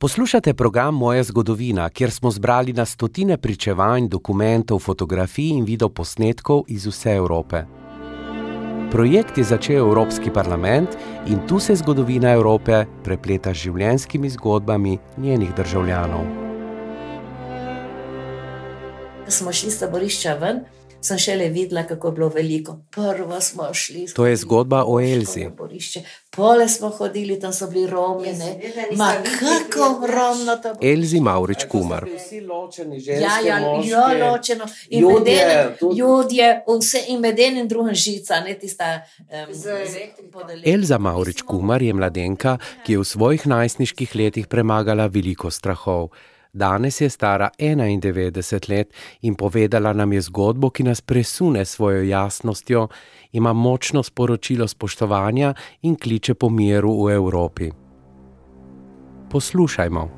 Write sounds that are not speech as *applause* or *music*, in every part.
Poslušate program Moja zgodovina, kjer smo zbrali na stotine pričevanj, dokumentov, fotografij in videoposnetkov iz vse Evrope. Projekt je začel Evropski parlament in tu se zgodovina Evrope prepleta z življenjskimi zgodbami njenih državljanov. Ko smo šli iz taborišča ven, sem šele videla, kako je bilo veliko. Prvo smo šli. To je zgodba o Elzi. Pole smo hodili, tam so bili Romi. Ma kako romno to bilo. Elzi Maurič Kumar. Ja, ja, ja, ločeno. In enim, ljudje, vse in med enim drugim žica, ne tista. Um, Elza Maurič Kumar je mladenka, ki je v svojih najstniških letih premagala veliko strahov. Danes je stara 91 let in povedala nam je zgodbo, ki nas presune s svojo jasnostjo, ima močno sporočilo spoštovanja in kliče po miru v Evropi. Poslušajmo.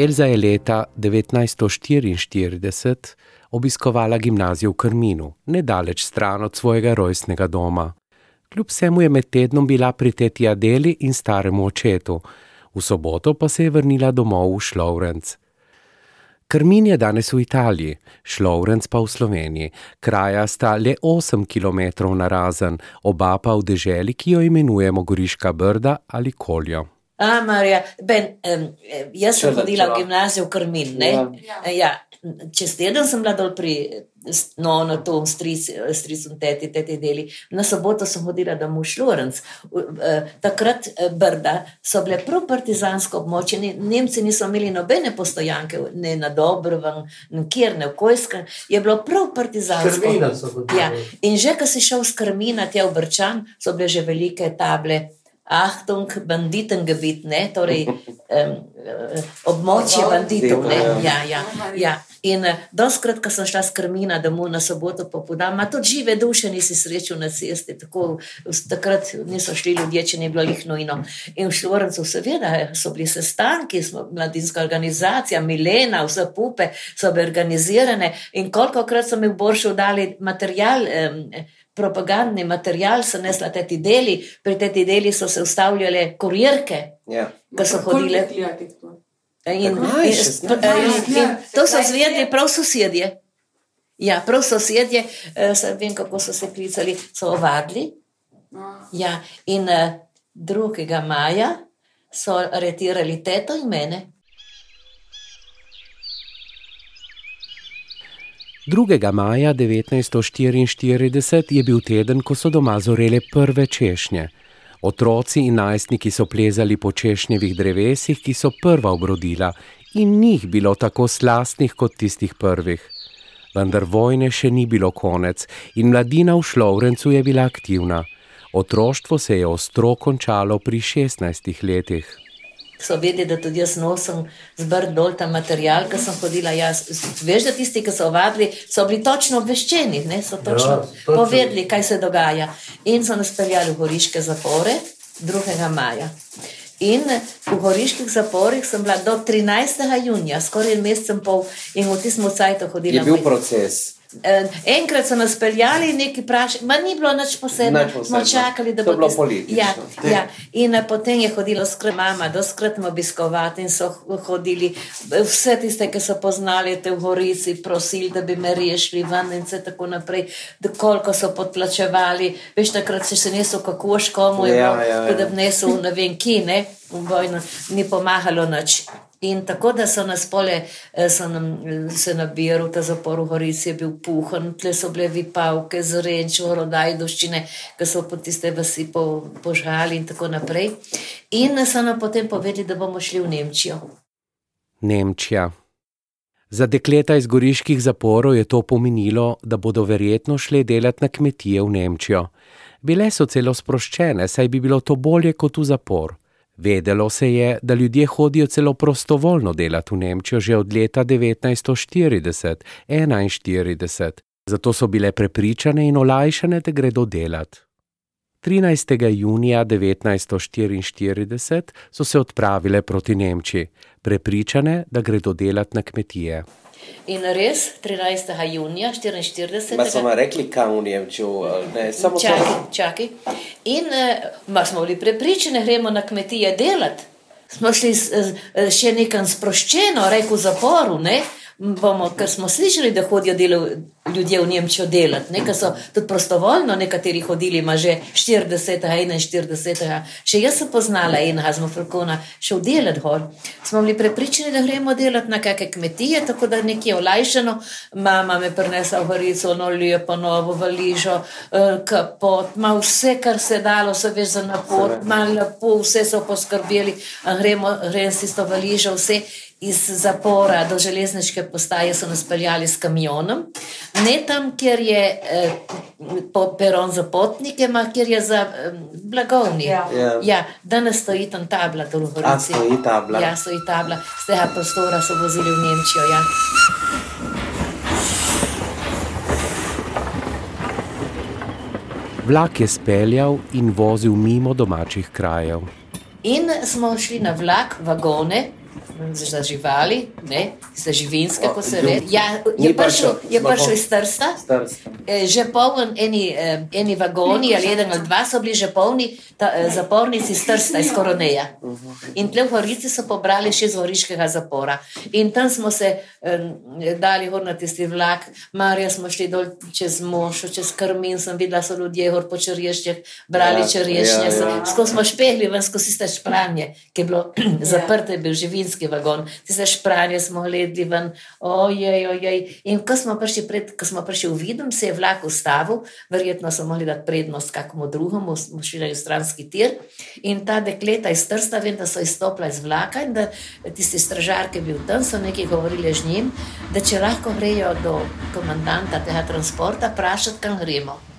Elza je leta 1944 obiskovala gimnazijo v Krminu, nedaleč stran od svojega rojstnega doma. Kljub vsemu je med tednom bila pri teti Adeli in staremu očetu, v soboto pa se je vrnila domov v Šlovrenc. Krmin je danes v Italiji, Šlovrenc pa v Sloveniji. Kraja sta le 8 km na razen, oba pa v deželi, ki jo imenujemo Goriška Brda ali Koljo. A, Marija, ben, um, jaz sem hodila v gimnazijo v Krmin. Ja. Ja, čez teden sem bila dol pri no, na tom stricu, teti, teti deli. Na soboto sem hodila domov v Šlorenc. Takrat Brda so bile prav partizansko območje. Nemci niso imeli nobene postojanke, ne na Dobrovem, nikjer ne v Kojskem. Je bilo prav partizansko. Ja. In že, ko si šel z Krmina tja v Brčan, so bile že velike table. Ahtung, banditen gebit, ne, torej um, območje banditov. Ne, ja, ja, ja. In doskrat, ko sem šla s krmina domov na soboto popodam, ima tudi žive duše, nisi srečal na cesti. Tako, takrat niso šli ljudje, če ni bilo jih nujno. In v Šlorencu, seveda, so bili sestanki, smo mladinska organizacija, Milena, vse pupe so bile organizirane in koliko krat so mi v Boršu dali material. Um, propagandni material, so nesla te deli, pri teh deli so se ustavljale kurirke, Ja. ki so hodile. In, in, in, in to so zvedeli prav sosedje. Ja, prav sosedje, eh, vem, kako so se klicali, so ovadili. Ja, in eh, 2. maja so aretirali teto in mene. 2. maja 1944 je bil teden, ko so doma zorele prve češnje. Otroci in najstniki so plezali po češnjevih drevesih, ki so prva obrodila, in njih bilo tako slastnih kot tistih prvih. Vendar vojne še ni bilo konec in mladina v Šlovrencu je bila aktivna. Otroštvo se je ostro končalo pri 16 letih. So vedeli, da tudi jaz nosim zbrd dol ta material, ki sem hodila. Jaz. Veš, da tisti, ki so ovadili, so bili točno obveščeni, ne? so točno Ja, točno. povedali, kaj se dogaja. In so nas peljali v goriške zapore 2. maja. In v goriških zaporih sem bila do 13. junija, skoraj mesec in pol, in v tistem cajtu hodila. Je bil moj- proces. Eh, Enkrat so nas peljali, neki vprašali, ma ni bilo nič posebnega, Nič smo posebno. čakali, da bo bilo politično. Ja, ja. In eh, potem je hodilo skrat mama, doskrat me obiskovati in so hodili vse tiste, ki so poznali te v Gorici, prosili, da bi me rešili ven in vse tako naprej, da koliko so podplačevali. Veš, takrat si se nesel kako škomu, je Ja, bilo, ja, ja. da bi nesel ne vem ki, ne, v vojno, ni pomagalo nič. In tako da so nas pole, eh, so nam eh, se nabirali, ta zapor v Gorici je bil puhan, tle so bile vipavke, zrenč, rodaj, doščine, ki so po tiste vasi po, požgali in tako naprej. In so nam potem povedali, da bomo šli v Nemčijo. Nemčija. Za dekleta iz goriških zaporov je to pomenilo, da bodo verjetno šle delati na kmetije v Nemčijo. Bile so celo sproščene, saj bi bilo to bolje kot v zapor. Vedelo se je, da ljudje hodijo celo prostovoljno delati v Nemčijo že od leta 1940-41, zato so bile prepričane in olajšane, da gredo delati. 13. junija 1944 so se odpravile proti Nemčiji, prepričane, da gredo delati na kmetije. In res, 13. junija 1944. Ma smo rekli, kam v Nemčijo, ne samo čaki, to. Čakaj. In uh, smo bili prepričani, gremo na kmetije delati. Smo šli še nekam sproščeno, rekel v zaporu, ne? bomo, ker smo slišali, da hodijo delo, ljudje v Nemčijo delati, nekaj so tudi prostovoljno, nekateri hodili, ima že 40, 41, še jaz sem poznala enega zmofrkona, še v delati gor. Smo bili prepričani, da gremo delati na kakšne kmetije, tako da nekje olajšano, mama me prinesla v Horico, no lepo, novo valižo, eh, kapot, ima vse, kar se dalo, se veš za napot, malo lepo, vse so poskrbeli, gremo, gremo s tisto valižo, vse iz zapora do železniške postaje so nas peljali s kamionom, ne tam, kjer je eh, peron za potnike, ampak kjer je za eh, blagovni. Ja. Ja. ja, danes stoji tam tabla, v Hrvatski. Ja, stoji tabla. Ja, stoji tabla, z tega prostora so vozili v Nemčijo. Ja. Vlak je speljal in vozil mimo domačih krajev. In smo šli na vlak, vagone, za živali, ne, za živinske, ko se ve. Ja, je prišel, je prišel iz Trsta, e, že poln, eni, e, eni vagoni, ali eden ali dva so bili že polni, ta, e, zapornici iz Trsta, iz Koroneja. In tle v Horici so pobrali še iz Horiškega zapora. In tam smo se dali gor na tisti vlak, Marija smo šli dol čez Mošo, čez Krmin, sem videla, so ljudje gor po črješčih, brali ja, črješnje, ja, ja. skozi smo špehli ven skozi te špranje, ki je bilo ja. *clears throat* zaprte, bil vinski vagon, tiste špranje smo gledali ven, ojej, ojej. In ko smo prišli, pred, ko smo prišli v Videm, se je vlak ustavil, verjetno so mogli dati prednost kakmu drugemu, smo šli na stranski tir. In ta dekleta iz Trsta, vem, da so izstopila iz vlaka in da tisti stražar, ki je bil tam, so nekaj govorili z njim, da če lahko grejo do komandanta tega transporta, vprašati, kam gremo.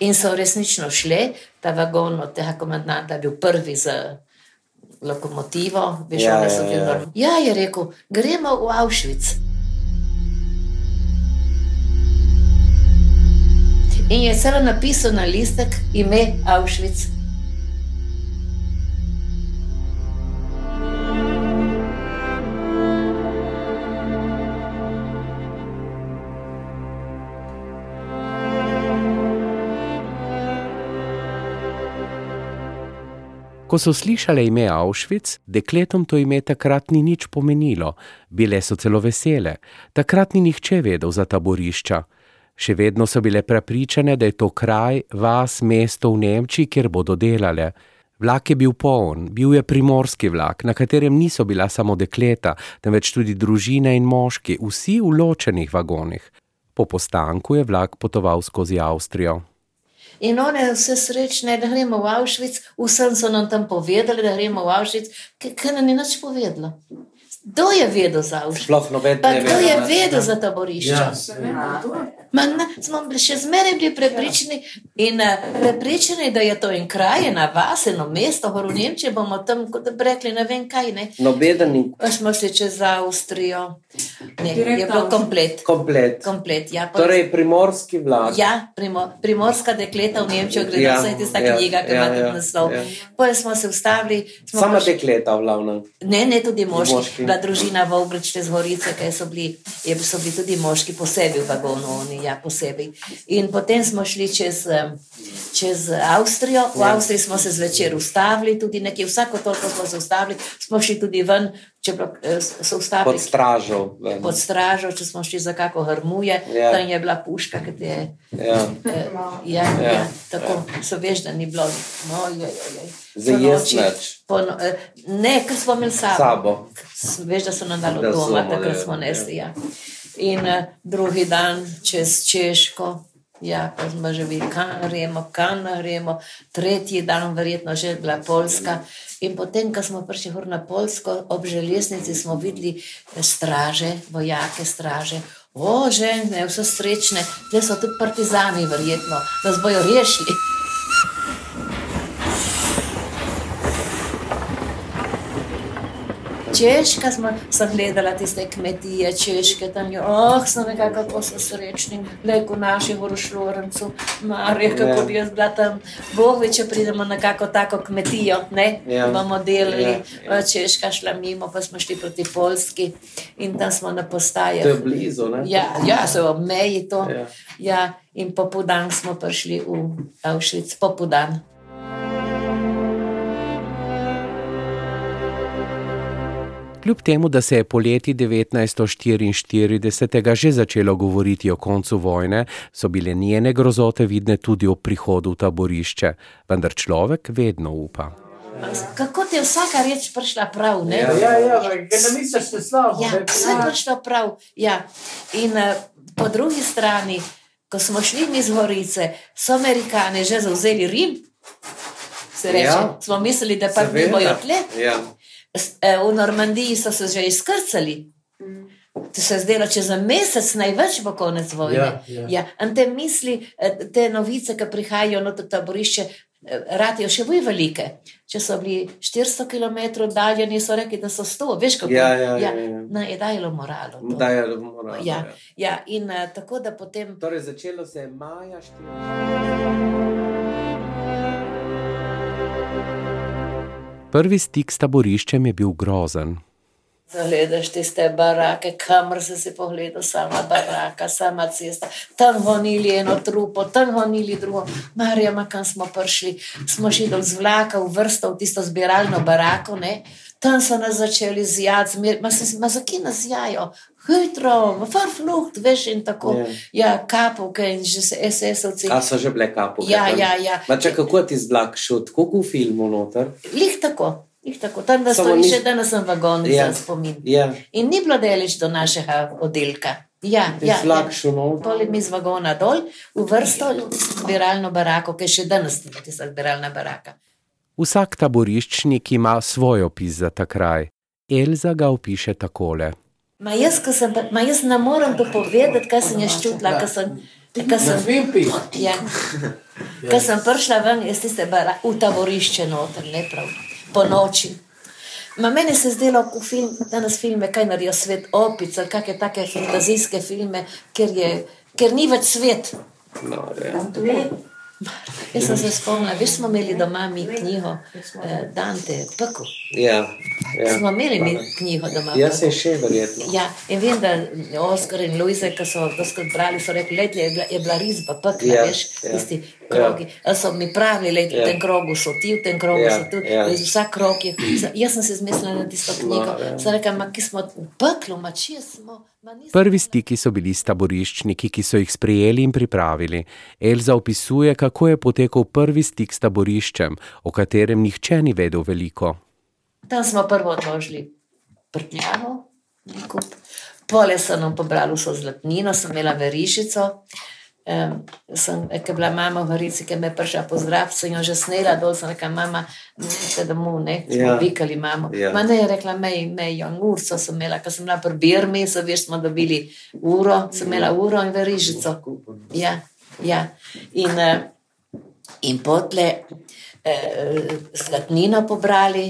In so resnično šli, ta vagon od tega komandanta je bil prvi z lokomotivo, veš, ja, da so bili ja, ja. ja, je rekel, gremo v Auschwitz. In je celo napisal na listek ime Auschwitz. Ko so slišali ime Auschwitz, dekletom to ime takrat ni nič pomenilo, bile so celo vesele, takrat ni nihče vedel za taborišča. Še vedno so bile prepričane, da je to kraj, vas, mesto v Nemčiji, kjer bodo delale. Vlak je bil poln, bil je primorski vlak, na katerem niso bila samo dekleta, temveč tudi družine in moški, vsi v ločenih vagonih. Po postanku je vlak potoval skozi Avstrijo. In one vse srečne, da gremo v Avšvic, vsem so nam tam povedali, da gremo v Avšvic, ker nam ni nič povedalo. Kdo je vedel za Avšvic? Sploh noben. Kdo je vedel za taborišče? Ja. Man, smo bili še zmeraj bili prepričani in uh, prepričani, da je to en kraj, ena vas, eno mesto, v Nemčiji bomo tam, kot bi rekli, ne vem kaj. Ne. Nobeden ni. Pa smo šli čez Avstrijo. Ne, je bilo komplet. Komplet. komplet ja, pa, torej, primorski vlak. Ja, primo, primorska dekleta v Nemčijo, gre ja, za vse tiste ja, knjige, ki ja, ima tudi ja, naslov. Ja. Potem smo se ustavili. Samo paš... dekleta, v glavnem. Ne, ne, tudi moški. moški. Bila družina v Obričte z Gorice, ki so bili, so bili tudi moški posebej v vagonu. Oni, ja, posebej. In potem smo šli čez, čez Avstrijo, v ja. Avstriji smo se zvečer ustavili, tudi nekje, vsako toliko smo se ustavili, smo šli tudi ven. Eh, pod stražo. Pod stražo, če smo šli za kako hrmuje, ja. tam je bila puška. Je, ja. Eh, ja, ja. Ja, tako so veš, da ni bilo. No, joj, joj. No, eh, ne, ker smo imeli sabo. sabo. Veš, da so nam dali doma, takrat smo nesli. Ja. In uh, drugi dan čez Češko, ja, pa smo že videli, kam gremo, kam gremo, tretji dan, verjetno že bila Poljska. In potem, ko smo prišli na Poljsko, ob železnici smo videli straže, vojake straže, O, žene, vse srečne, zdaj so tudi partizani, verjetno, da nas bojo rešili. Češka smo gledali tiste kmetije, češke tam je, oh, so nekako kako so srečni, leko naših urošlorencev, Marija, kako bi jaz bila tam, Bog ve, če pridemo na kako tako kmetijo, ne, ja. bomo delali, ja, ja. češka šla mimo, pa smo šli proti Polski in tam smo na postaji. To je blizu, ne? Ja, ja so v meji to. Ja. Ja, in popodan smo prišli v Avšvic, popodan. Kljub temu, da se je poleti 1944 že začelo govoriti o koncu vojne, so bile njene grozote vidne tudi ob prihodu v taborišče, vendar človek vedno upa. Kako ti je vsaka reč prišla prav? Ne? Ja, ja, ja, ne misliš, da se slabo. Ja, vse je prišlo prav. Ja. In uh, po drugi strani, ko smo šli iz Gorice, so Američani že zauzeli Rim. Reče, ja. Smo mislili, da pa ne bojo tle. Ja. E, v Normandiji so se že izkrcali. To se je zdelo, če za mesec največ bo konec vojne. Ja, ja. Ja, in te misli, e, te novice, ki prihajajo na to taborišče, e, radijo še bolj velike. Če so bili 400 km oddaljeni, so rekli, da so 100, veš kako ja, ja, ja, ja. Na, je dajalo moralo. Dajalo moralo. Ja, ja. ja, in uh, tako da potem. Torej, začelo se je maja 4. Prvi stik s taboriščem je bil grozen. Zagledaš tiste barake, kamor si si pogledal, sama baraka, sama cesta, tam honili eno trupo, tam honili drugo. Marija, kam smo prišli, smo šli dol z vlaka v vrsto v tisto zbiralno barako, ne? Tam so nas začeli zjati, ma, ma za kje nas jajo, hitro, farflucht, veš in tako. Yeah. Ja, ja kapovke in že se SS-ovci. A so že bile kapovke? Ja, ja, ja. Ma če kako ti zblak šel, tako v filmu noter? Lih tako. Tako, tam da stoji ni... še danes v vagonu yeah. za spomin. Yeah. In ni bilo delež do našega oddelka. Ja, ja, ja. Poli mi z vagona dol, v vrsto zbiralno barako, ki še danes ni tista zbiralna baraka. Vsak taboriščnik ima svoj opis za ta kraj. Elza ga opiše takole. Ma jaz, sem, ma jaz ne morem dopovedati, kaj sem jaz čutila, ko sem, ko sem, ja, ko sem prišla ven iz tiste bara, v taborišče noter, ne prav, po noči. Ma meni se je zdelo, da film, danes filme, kaj naredijo svet opic, ali kakšne take fantazijske filme, ker, je, ker ni več svet. No, ja. Jaz sem se spomnila, veš, smo imeli doma mi knjigo eh, Dante, Peko. Ja, ja. Smo imeli mi knjigo doma. Jaz sem še verjetno. Ja, in vem, da Oskar in Luisa, ki so to skrat brali, so rekli, leti je, je bila risba, pekla, ja, veš, ja. tisti krogi. Ja. So mi pravili, leti ja. v tem krogu so ti, v tem krogu ja, so tu, ja. vsak krog je. Jaz sem se zmislila na tisto knjigo. No, ja. Sem rekla, ma ki smo v peklu, ma če smo. Prvi stiki so bili s taboriščniki, ki so jih sprejeli in pripravili. Elza opisuje, kako je potekal prvi stik s taboriščem, o katerem nihče ni vedel veliko. Tam smo prvo odložili prtljago, pole so nam pobrali vso zlatnino, sem imela verižico. Um, sem, ki je bila mama v Rici, ki me je prišla pozdraviti, sem jo že snela dol, sem rekla, mama, ste domov, ne, smo ja. vikali mamo. Ja. Ma ne je rekla, mej, mej, jo, urco sem imela, ko sem bila pri Birmi, so veš, smo dobili uro, sem imela uro in verižico. Ja, ja. In, uh, in potle, zlatnino eh, pobrali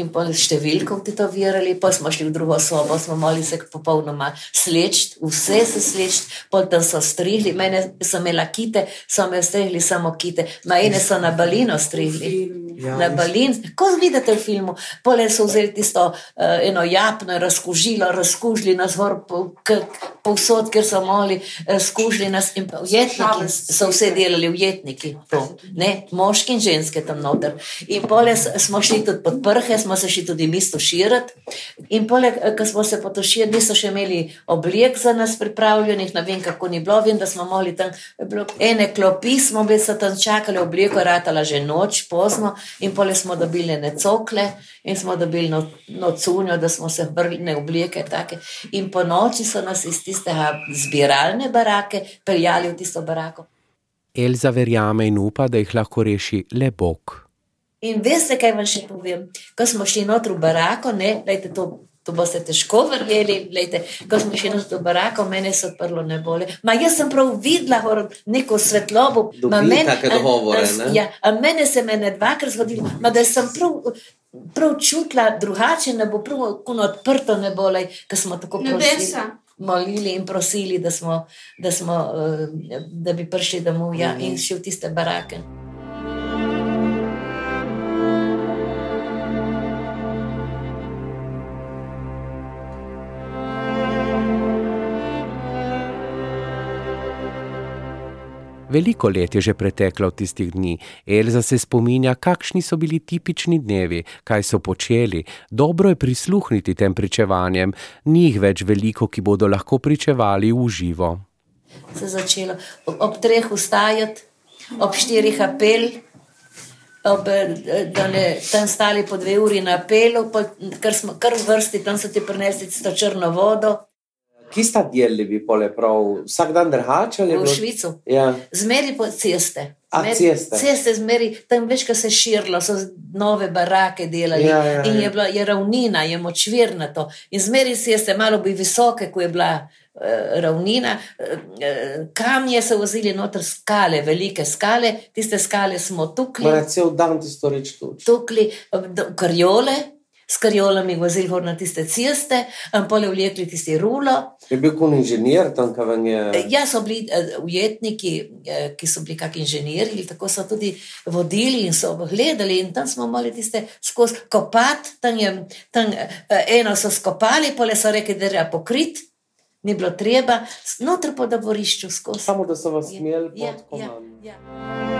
in pa številko tetovirali, pa smo šli v drugo sobo, smo morali se popolnoma slečiti, vse se slečiti, potem so strihli, mene so imela kite, so me strihli samo kite, majene so na balino strihli. Ja, na balin, kot vidite v filmu, pole so vzeli tisto uh, eno japno, razkužilo, razkužili nas vor povsod, ker so mogli, razkužili nas in ujetniki so vse delali, ujetniki, moški in ženske tam tam noter. In pole smo šli tudi pod prhe, smo se šli tudi mesto širiti. In pole, ko smo se potošili, niso še imeli oblek za nas pripravljenih, ne vem kako ni bilo, vem, da smo mogli tam, ene klopi smo bili, so tam čakali obleko, ratala že noč, pozno, in pole smo dobili ne cokle in smo dobili no, nocunjo, da smo se vrli ne obleke take. In po noči so nas iz tistega zbiralne barake peljali v tisto barako. Elza verjame in upa, da jih lahko reši le Bog. In veste, kaj vam še povem? Ko smo šli noter v barako, ne, dajte to To boste težko verjeli. Lejte, ko smo šli na to barako, meni se je odprlo nebole. Ma jaz sem prav videla neko svetlobo. Meni ja, men se je dvakrat zgodilo, ma, da sem prav, prav čutila drugače, ne bo prav odprto nebole, ker smo tako prosili. Molili in prosili, da, smo, da, smo, eh, da bi prišli domov ja, in mhm. šli v tiste barake. Veliko let je že preteklo od tistih dni. Elza se spominja, kakšni so bili tipični dnevi, kaj so počeli. Dobro je prisluhniti tem pričevanjem, ni jih več veliko, ki bodo lahko pričevali v živo. Se je začelo ob treh ustajati, ob štirih apel. Ob, da ne tam stali po dve uri na apelu, ker smo kar vrsti, tam so ti prinesli to črno vodo. Kje sta delili, pole prav, vsak dan drugače? V Švico. Ja. Zmeri po ceste. Zmeri, ceste. ceste zmeri, tam veš, kaj se je širilo, so nove barake delali. Ja, ja, ja. In je bila je ravnina, je močvirna to. In zmeri ceste, malo bi visoke, ko je bila uh, ravnina. Uh, kamnje so vozili noter skale, velike skale, tiste skale smo tukli. Cel dan ti storič tu. Tukli, karjole s karjolami vozili na tiste ceste, pole vlekli tisti rulo. Je bil kot inženir tam, kaj vam je? Ja, so bili uh, ujetniki, uh, ki so bili kakšni inženirji, tako so tudi vodili in so gledali. In tam smo morali tiste skozi kopati, tam je tam, eno so skopali, pole so rekli, da je treba pokriti. Ni bilo treba, znotraj po daborišču skozi. Samo da so vas imeli ja, pod komando. Ja, ja.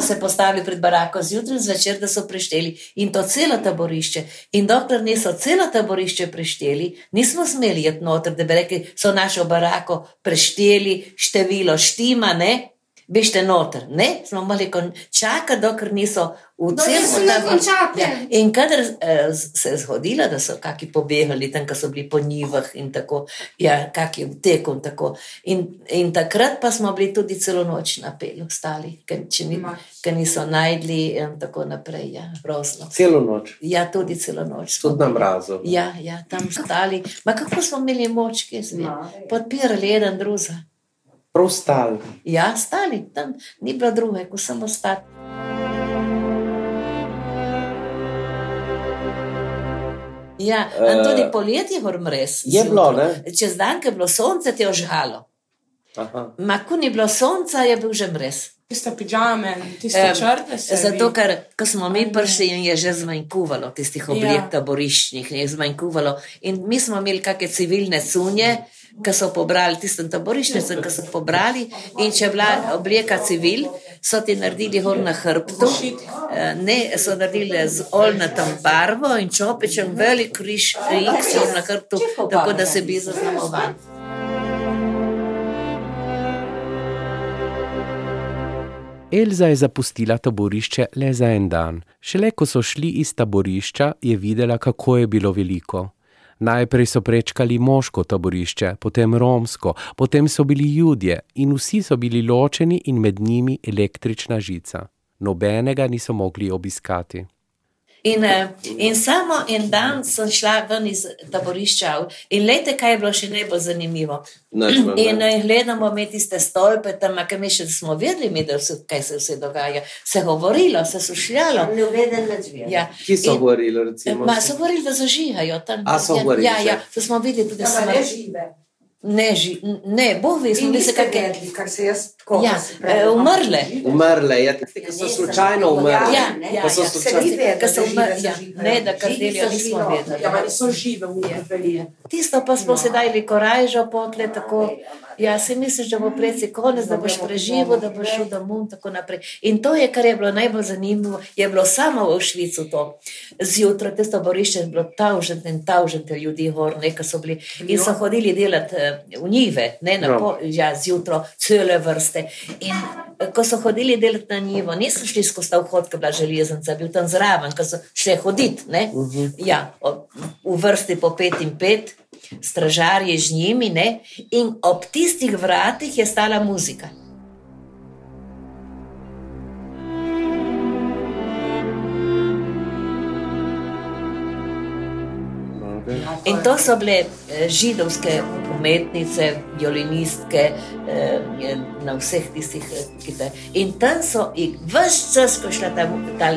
Se postavili pred barako zjutraj, zvečer, da so prešteli in to celo taborišče. In dokler niso celo taborišče prešteli, nismo smeli jeti noter, da bi rekli, so našo barako prešteli, število štima, ne, bešte noter. Ne, smo morali čakati, dokler niso v celem času. Ja. In kadar uh, se je zgodilo, da so kaki pobegali tam, ko so bili po njivah in tako, ja, kaki v teku in tako. In, in takrat pa smo bili tudi celo noč na pelu, stali, ker ni, niso najdli in tako naprej. Ja, celo noč. Ja, tudi celo noč. Tudi na mrazu. Ja, ja, tam stali. Ma kako smo imeli moč, ki smo podpirali eden drugega. Prav stali. Ja, stali, tam ni bilo druge, ko samo stali. Ja, uh, tudi poletje je res. Je bilo, ne? Čez dan, ko je bilo sonce, ti je ožgalo. Ko ni bilo sonca, je bil že res. Tiste pižame, tiste črte. Zato, ker ko smo mi prišli, je že zmanjkuvalo tistih oblik ja. taboriščnih, je zmanjkuvalo. In mi smo imeli kakšne civilne sunje. Uh, ki so pobrali tistem taboriščnicam, ki so pobrali. In če je bila obleka civil, so ti naredili gor na hrbtu, eh, ne, so naredili z olnatom barvo in čopičem velik križ, X na hrbtu, tako da se bi zaznamoval. Elza je zapustila taborišče le za en dan. Šele ko so šli iz taborišča, je videla, kako je bilo veliko. Najprej so prečkali moško taborišče, potem romsko, potem so bili ljudje in vsi so bili ločeni in med njimi električna žica. Nobenega niso mogli obiskati. In, eh, in samo en dan sem šla ven iz taborišča in lete, kaj je bilo še najbolj zanimivo. Ne. In eh, gledamo mi tiste stolpe, tam, kaj mi še smo vedeli, da se, kaj se vse dogaja. Se je govorilo, se je sušljalo. Ja. Ki so govorili? Ma, so govorili, da zažigajo tam. A so govorili? Ja, ja, ja, smo videli tudi smrt. Ne, ži, ne, bo vi smo se kaj kar se jaz tako. Ja, e, umrle. Umrle, ja, ki so slučajno umrle. Ja, ja, ja, so slučajno umrle. Ja, ne, da kar delijo, nismo vedeli. Ja, ma niso žive njih. Tisto pa smo no. sedaj li korajžo potle tako. Ja, si misliš, da bo pleci konec, da boš preživel, da boš šel domov in tako naprej. In to je, kar je bilo najbolj zanimivo, je bilo samo v Švicu to. Zjutraj te taborišče je bilo tavžente in tavžente ljudi gor, nekaj so bili. In so hodili delati eh, v njive, ne na no. ja, zjutraj, cele vrste. In eh, ko so hodili delati na njivo, niso šli skozi ta vhod, ki je bila železnica, bil tam zraven, ko so šli hoditi, uh -huh. ja, v vrsti po pet in pet stražarje z njimi, ne? in ob tistih vratih je stala muzika. In to so bile eh, židovske umetnice, violinistke eh, na vseh tistih, eh, ki te. In tam so jih vse čas, ko je šla ta, ta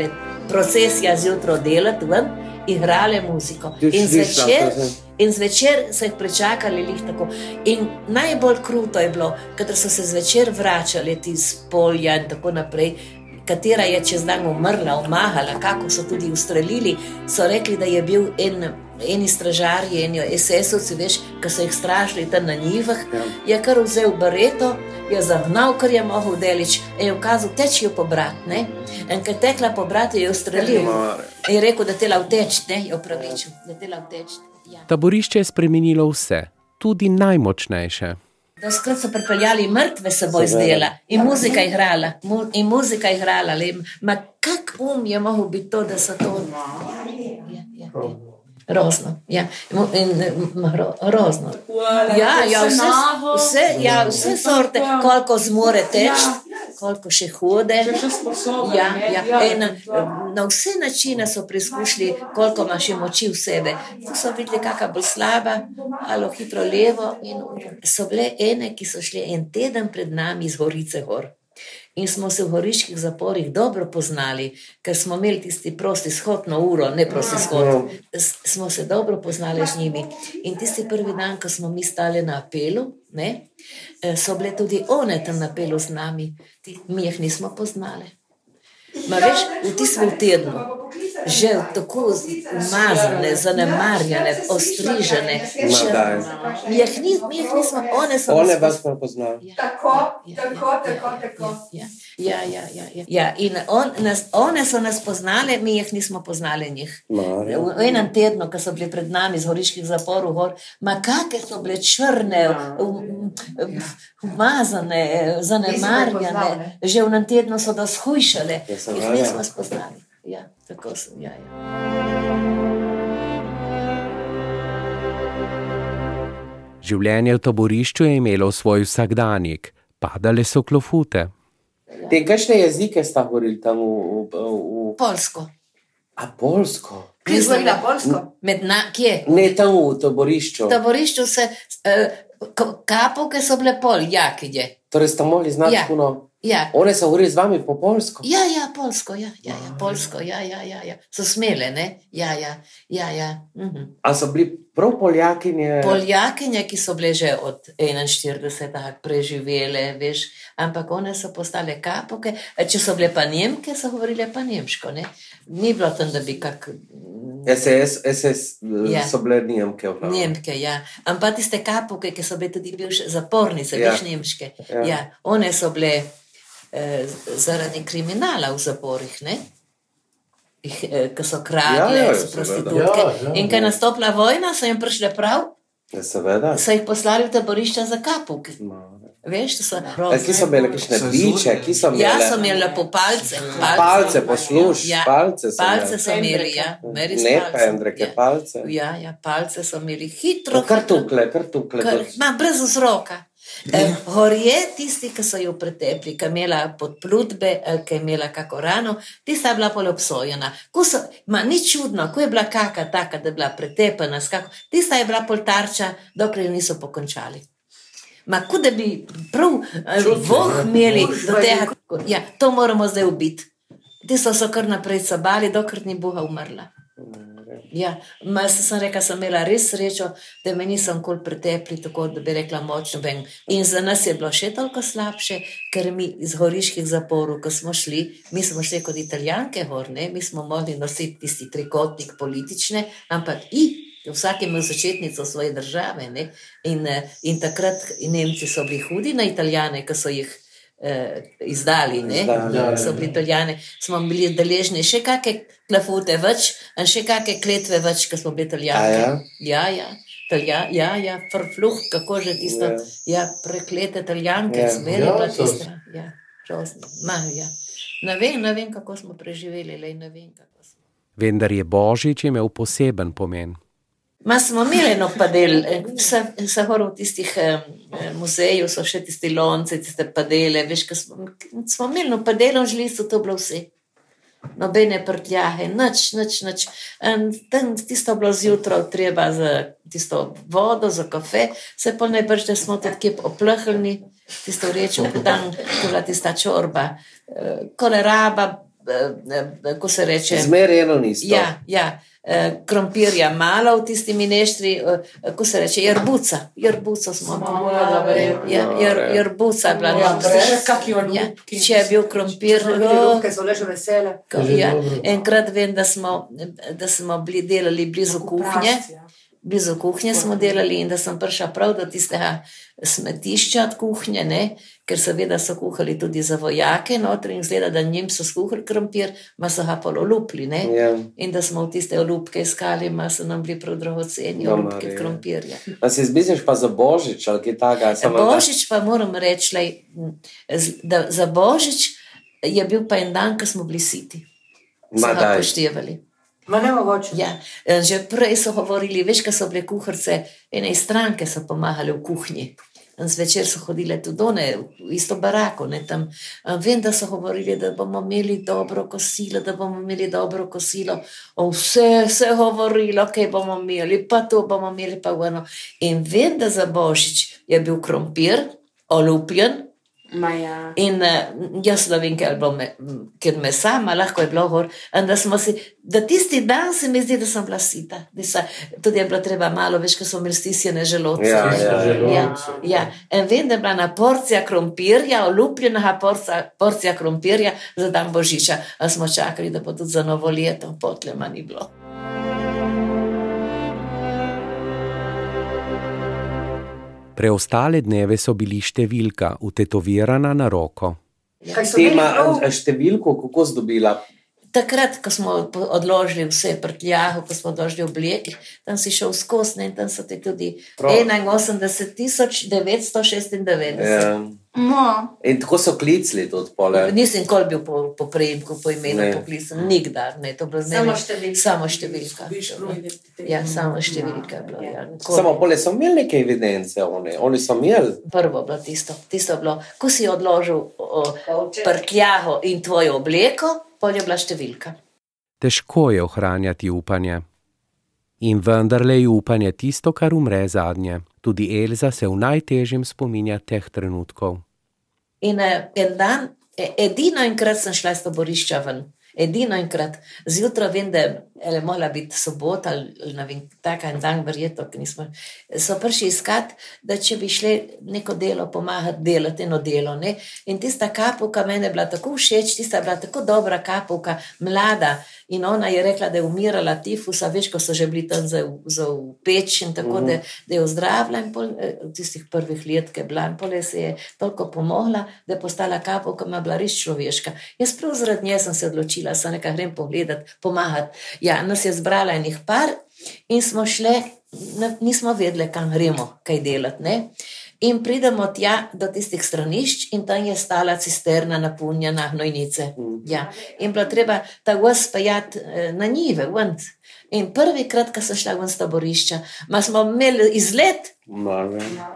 procesija zjutraj delati ven, igrale muziko. In začeli in zvečer so jih pričakali lih tako. In najbolj kruto je bilo, ker so se zvečer vračali iz polja in tako naprej. Katera je čez dan umrla, omahala, kako so tudi ustrelili, so rekli, da je bil en eni stražarji, eni SS-ovci, veš, ki so jih strašili tam na njivah, ja. je kar vzel bareto, je zagnal, kar je mogel delič, in je ukazal, tečijo po brat. Ne? In ker tekla po bratu, je ustrelil. In je rekel, da te la vteč, ne, je upravičil, da te la vteč. Ja. Taborišče je spremenilo vse, tudi najmočnejše. Da skrat so pripeljali mrtve seboj zdela in muzika je igrala, mu, in muzika je igrala, le, ma kak um je mogel biti to, da so to. Ja, ja, ja. Grozno. Ja. In, grozno. Ja, ja, vse, vse, ja, vse sorte, koliko zmore teči, koliko še hode. Ja, ja. In, na vse načine so preizkušali, koliko imaš moči v sebi. Tu so videli, kakšna bo slaba, ali hitro levo. In so bile ene, ki so šli en teden pred nami iz Gorice gor. In smo se v horiških zaporih dobro poznali, ker smo imeli tisti prosti shod na uro, ne prosti shod. Smo se dobro poznali z njimi. In tisti prvi dan, ko smo mi stali na apelu, ne, eh, so bile tudi one tam na apelu z nami, mi jih nismo poznali. Ma veš, v tistem tednu, že tako umazane, zanemarjene, ostrižene. Mi jih nismo, one so one vas prepoznali. Ja. Tako, ja, tako, ja, tako, tako. Ja, ja, ja, ja, ja. ja, in on, nas, one so nas poznale, mi jih nismo poznali njih. Marja. V enem tednu, ko so bili pred nami iz goriških zaporov, gor, ma kakšne so bile črne, umazane, zanemarjene, že v enem tednu so nas hujšale. Ja, jih nismo spoznali. Ja, tako sem. Ja, ja. Življenje v taborišču je imelo svoj vsakdanjik, padale so klofute. Te kakšne jezike sta govorili tam v, v, v... Polsko. A polsko? Kje je bila polsko? Med na, kje? Ne tam v taborišču. V taborišču se, uh, kapovke so bile pol, jakije. Torej ste mogli znati Ja. puno. Ja. One so govorili z vami po polsko. Ja, ja, polsko, ja, ja, ja, polsko, ja, ja, ja, ja. So smele, ne? Ja, ja, ja. ja. Mhm. A so bili prav poljakinje? Poljakinje, ki so bile že od 41. preživele, veš, ampak one so postale kapoke. Če so bile pa Nemke, so govorile pa nemško. Ne? Ni bilo tam, da bi kak. SS, SS Ja. ja. so bile Nemke. v glavnem. Nemke, ja. Ampak tiste kapoke, ki so bile tudi bivše zapornice, Ja. veš, nemške. Ja. Ja, one so bile eh, zaradi kriminala v zaporih, ne? Ih, eh, Ki so kradle, Ja, ja, prostitutke. Ja, ja, In ko je ja. nastopila vojna, so jim prišle prav, Ja, seveda. so jih poslali v taborišča za kapuke. No. Veš, to so A, ki so imeli kakšne biče, ki so imeli. Ja, so imeli po palce. Palce, posluš, ja. palce so Palce so imeli, ja. Ne pendreke, ja. palce. Ja, ja, palce so imeli hitro. No, kar tukle, kar tukle. Kar, ma, brez vzroka. Eh, Gorje, tisti, ki so jo pretepli, ki je imela podplutbe ali ki je imela kako rano, tista je bila pol obsojena. Ko So, ma, ni čudno, ko je bila kaka taka, da je bila pretepena, skako, tista je bila pol tarča, dokler jo niso pokončali. Ma, kot da bi prav eh, voh imeli do tega, ja, to moramo zdaj ubiti. Ti so kar naprej sabali, dokler ni Boga umrla. Ja, ma, se sem rekla, sem imela res srečo, da me nisem kol pretepli, tako da bi rekla močno. Ben. In za nas je bilo še toliko slabše, ker mi iz goriških zaporov, ko smo šli, mi smo šli kot italijanke gor, ne? mi smo mogli nositi tisti trikotnik politične, ampak i. Vsak imel začetnico svoje države. Ne? In, eh, in takrat Nemci so bili hudi na Italijane, ki so jih izdali. ne. Izdali, ja, So ja. bili Italijani, smo bili deležni še kakšne klafute več, in še kakšne kletve več, ker smo bili Italijani. A Ja, ja. Talja, ja, ja, frfluh, kako že tisto, Ja. ja, preklete italijanke, Ja. ja. zmeri Ja, pa tisto. Ja, grozno. Ma, ja. Ne vem, ne vem, kako smo preživeli, le ne vem, kako smo. Vendar je Božič imel poseben pomen. Ma smo imeli eno padel, vse, v tistih muzejih so še tisti lonci, tiste padele, veš, ko smo, smo imeli eno padelo, žili so to bilo vse. nobene prtljahe, nič, nič. In tam tisto bilo zjutraj, treba za tisto vodo, za kafe, se pa najbrž, da smo kje oplahljeni, tisto reče, dan, ko je bila tista čorba, eh, koleraba, eh, eh, ko se reče. Zmerjeno nisi. Ja, ja. Krompirja malo v tisti mineštri, ko se reče, jerbuca. Jerbuca smo imeli. Ja, jer, jerbuca je bila dobra. Ja, če je bil krompir, ki so leže vesele. Ja, enkrat vem, da smo, da smo bili delali blizu kuhinje. Blizu kuhinje smo delali in da sem prišla prav do tistega smetišča od kuhinje, ne? ker seveda so kuhali tudi za vojake noter in zgleda, da njim so skuhali krompir, ma so ga pol olupli. Ja. In da smo v tiste olupke iskali, ma so nam bili prav dragoceni olupke Marija. krompirja. A se zmisliš pa za božič ali kaj takega? Da- Božič pa moram reči, lej, da za Božič je bil pa en dan, ko smo bili siti. Ma So ga poštevali. Ma ne mogoče. Ja, eh, že prej so govorili, veš, kaj so bile kuharice, ene iz stranke so pomagale v kuhinji. In zvečer so hodile tudi one, v isto barako. Ne, tam. Vem, da so govorili, da bomo imeli dobro kosilo, da bomo imeli dobro kosilo. O, vse se je govorilo, kaj bomo imeli, pa to bomo imeli, pa ono. In vem, da za božič je bil krompir, olupljen, Ma ja. In uh, jaz ne vem, ker, me, ker me sama lahko je bilo gor. Si, da tisti dan se mi zdi, da sem bila sita. Da se, tudi je bilo treba malo več, ker smo imeli stisnjene želodce. Ja, ja, ja. ja, ja. In vem, da je bila na porcija krompirja, olupljenega porcija, porcija krompirja za dan božiča. A smo čakali, da bo tudi za novo leto, potlema ni bilo. Preostale dneve so bili številka, utetovirana na roko. Kaj so Ti imeli ima prav? številko, kako zdobila? Takrat, ko smo odložili vse prtljago, ko smo odložili obleke, tam si šel skozi in tam so ti tudi Prav. 81.996. Ja. No. In tako so klicali tudi pole. Nisem nikoli bil po, po prejemku, po imenu Ne. poklican, nikdar. Ne, to je bilo Samo številka. Samo številka. Ja, samo številka je bilo. Ja, nikoli. Samo pole so imeli neke evidence, oni, oni so imeli. Prvo je bilo tisto, tisto bilo, ko si odložil o, prtljago in tvojo obleko, pol je bila številka. Težko je ohranjati upanje. In vendarle je upanje tisto, kar umre zadnje. Tudi Elza se v najtežjem spominja teh trenutkov. In eh, en dan, e- edino enkrat sem šla iz taborišča ven. Edino enkrat, zjutraj vem, da je mogla biti sobota ali ne vem, taka en dan, verjetno, ker nismo. So prišli iskat, da če bi šli neko delo pomagati, delati eno delo. Ne? In tista kapuka meni je bila tako všeč, tista je bila tako dobra kapuka, mlada. In ona je rekla, da je umirala tifusa, veš, ko so že bili tam za, za peč in tako, mm. da, da je ozdravila in pol, eh, v tistih prvih let, ki je bila in pol je se je toliko pomogla, da je postala kapuka, ima bila res človeška. Jaz prav zaradi nje sem se odločila, sem nekaj grem pogledat, pomagati. Ja, nas je zbrala enih par in smo šli, nismo vedeli, kam gremo, kaj delati. Ne? In pridemo tja do tistih stranišč, in tam je stala cisterna, napolnjena gnojnice. Ja. In bilo treba ta vas pejati eh, na njive, ven. In prvi krat, ko sem šla ven z taborišča, ma smo imeli izlet.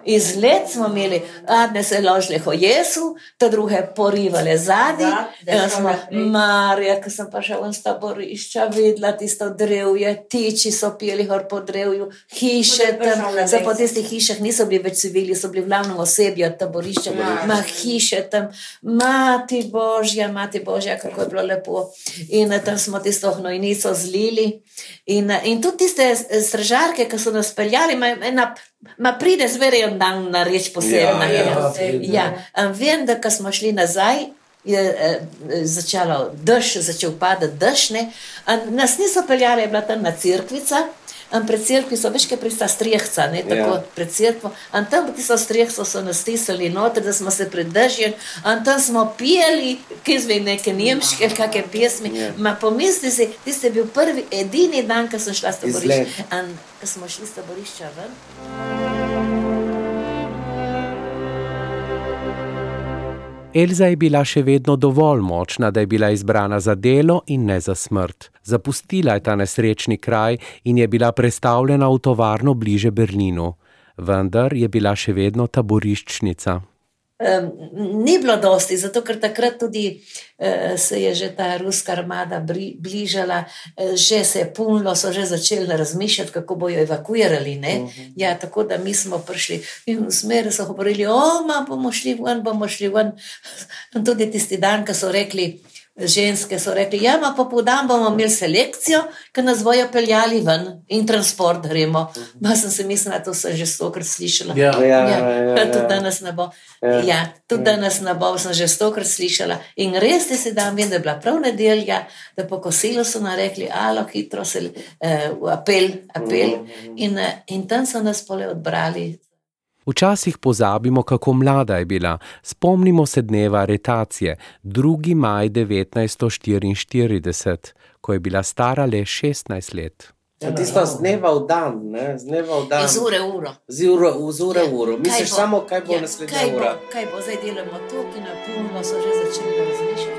Izlet smo imeli, adne se ložile ho Jesu, ta druge porivale zadnji. Ja. Marja, ko sem pa šel v taborišča, videla tisto drevje, tiči so pili gor po drevju, hiše tam. Zdaj po tistih hišah niso bili več civili, so bili v glavnem osebi od taborišča. Ja. Ma hiše tam, mati Božja, mati Božja, kako je bilo lepo. In eh, tam smo tisto hnojnico zlili. In, eh, in tudi tiste eh, stražarke, ki so nas peljali, ma, ena, ma pride zmeraj en dan na reč posebna. Ja, ja. ja. ja. Vem, da ko smo šli nazaj. Je eh, začelo dež, začel padati dež, ne. Nas niso peljali, je bila tam na crkvica, in pred crkvico, veš, kaj je prista strehca, ne tako Ja. pred crkvo. In tam v tisto strehco so nas stisnili noter, da smo se pridržali, in tam smo peli, ki zvej neke nemške, ali kakšne pesmi. Ja. Ma pomisli si, tisti je bil prvi, edini dan, ko sem šla s taborišča. In ko smo šli s taborišča ven. Elza je bila še vedno dovolj močna, da je bila izbrana za delo in ne za smrt. Zapustila je ta nesrečni kraj in je bila prestavljena v tovarno bliže Berlinu. Vendar je bila še vedno taboriščnica. Um, ni bilo dosti, zato ker takrat tudi uh, se je že ta ruska armada bri, bližala, uh, že se je punilo, so že začeli razmišljati, kako bojo evakuirali. Uh -huh. ja, tako da mi smo prišli in v smeri so govorili, o, ma bomo šli ven, bomo šli ven. *laughs* In tudi tisti dan, ko so rekli, ženske so rekli, ja, pa popodan bomo imeli selekcijo, ki nas bojo peljali ven in transport gremo. Ma sem se mislila, to sem že stokrat slišala. Ja, ja, ja, ja, ja. *laughs* Tudi danes ne bo. Ja. Ja, tudi danes ne bo, sem že stokrat slišala. In res ti se dan, vem, da je bila prav nedelja, da po kosilu so nam rekli, alo, hitro se, uh, apel, apel. In, uh, in tam so nas pole odbrali. Včasih pozabimo, kako mlada je bila. Spomnimo se dneva aretacije, 2. maj 1944, ko je bila stara le 16 let. Ja, tisto z dneva v dan, ne? z dneva v dan. Z ure v uro. Z ure, z ure v uro. Ja, Misliš kaj bo? samo, kaj bo Ja, naslednja kaj bo, ura? kaj bo zdaj delamo to, ki na puno so že začeli razmišljati.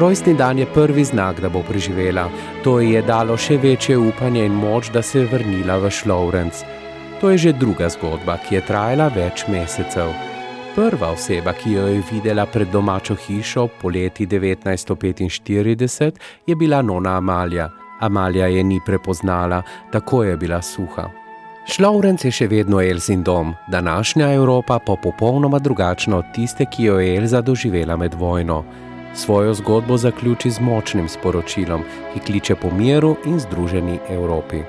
Rojstni dan je prvi znak, da bo preživela. To ji je dalo še večje upanje in moč, da se je vrnila v Šlovrenc. To je že druga zgodba, ki je trajala več mesecev. Prva oseba, ki jo je videla pred domačo hišo poleti 1945, je bila nona Amalija. Amalija je ni prepoznala, tako je bila suha. Šlovrenc je še vedno Elzin dom, današnja Evropa pa popolnoma drugačna od tiste, ki jo je Elza doživela med vojno. Svojo zgodbo zaključi z močnim sporočilom, ki kliče po miru in združeni Evropi.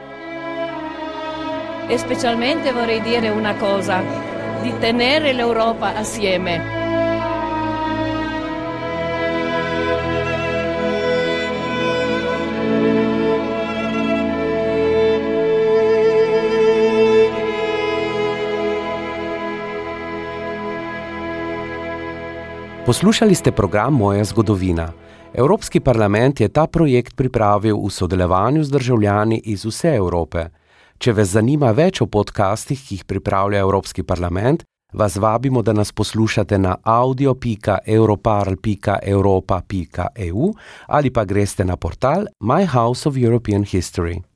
e specialmente vorrei dire una cosa, di tenere l'Europa assieme. Poslušali ste program Moja zgodovina. Evropski parlament je ta projekt pripravil v sodelovanju z državljani iz vse Evrope. Če vas zanima več o podcastih, ki jih pripravlja Evropski parlament, vas vabimo, da nas poslušate na audio.europarl.europa.eu ali pa greste na portal My House of European History.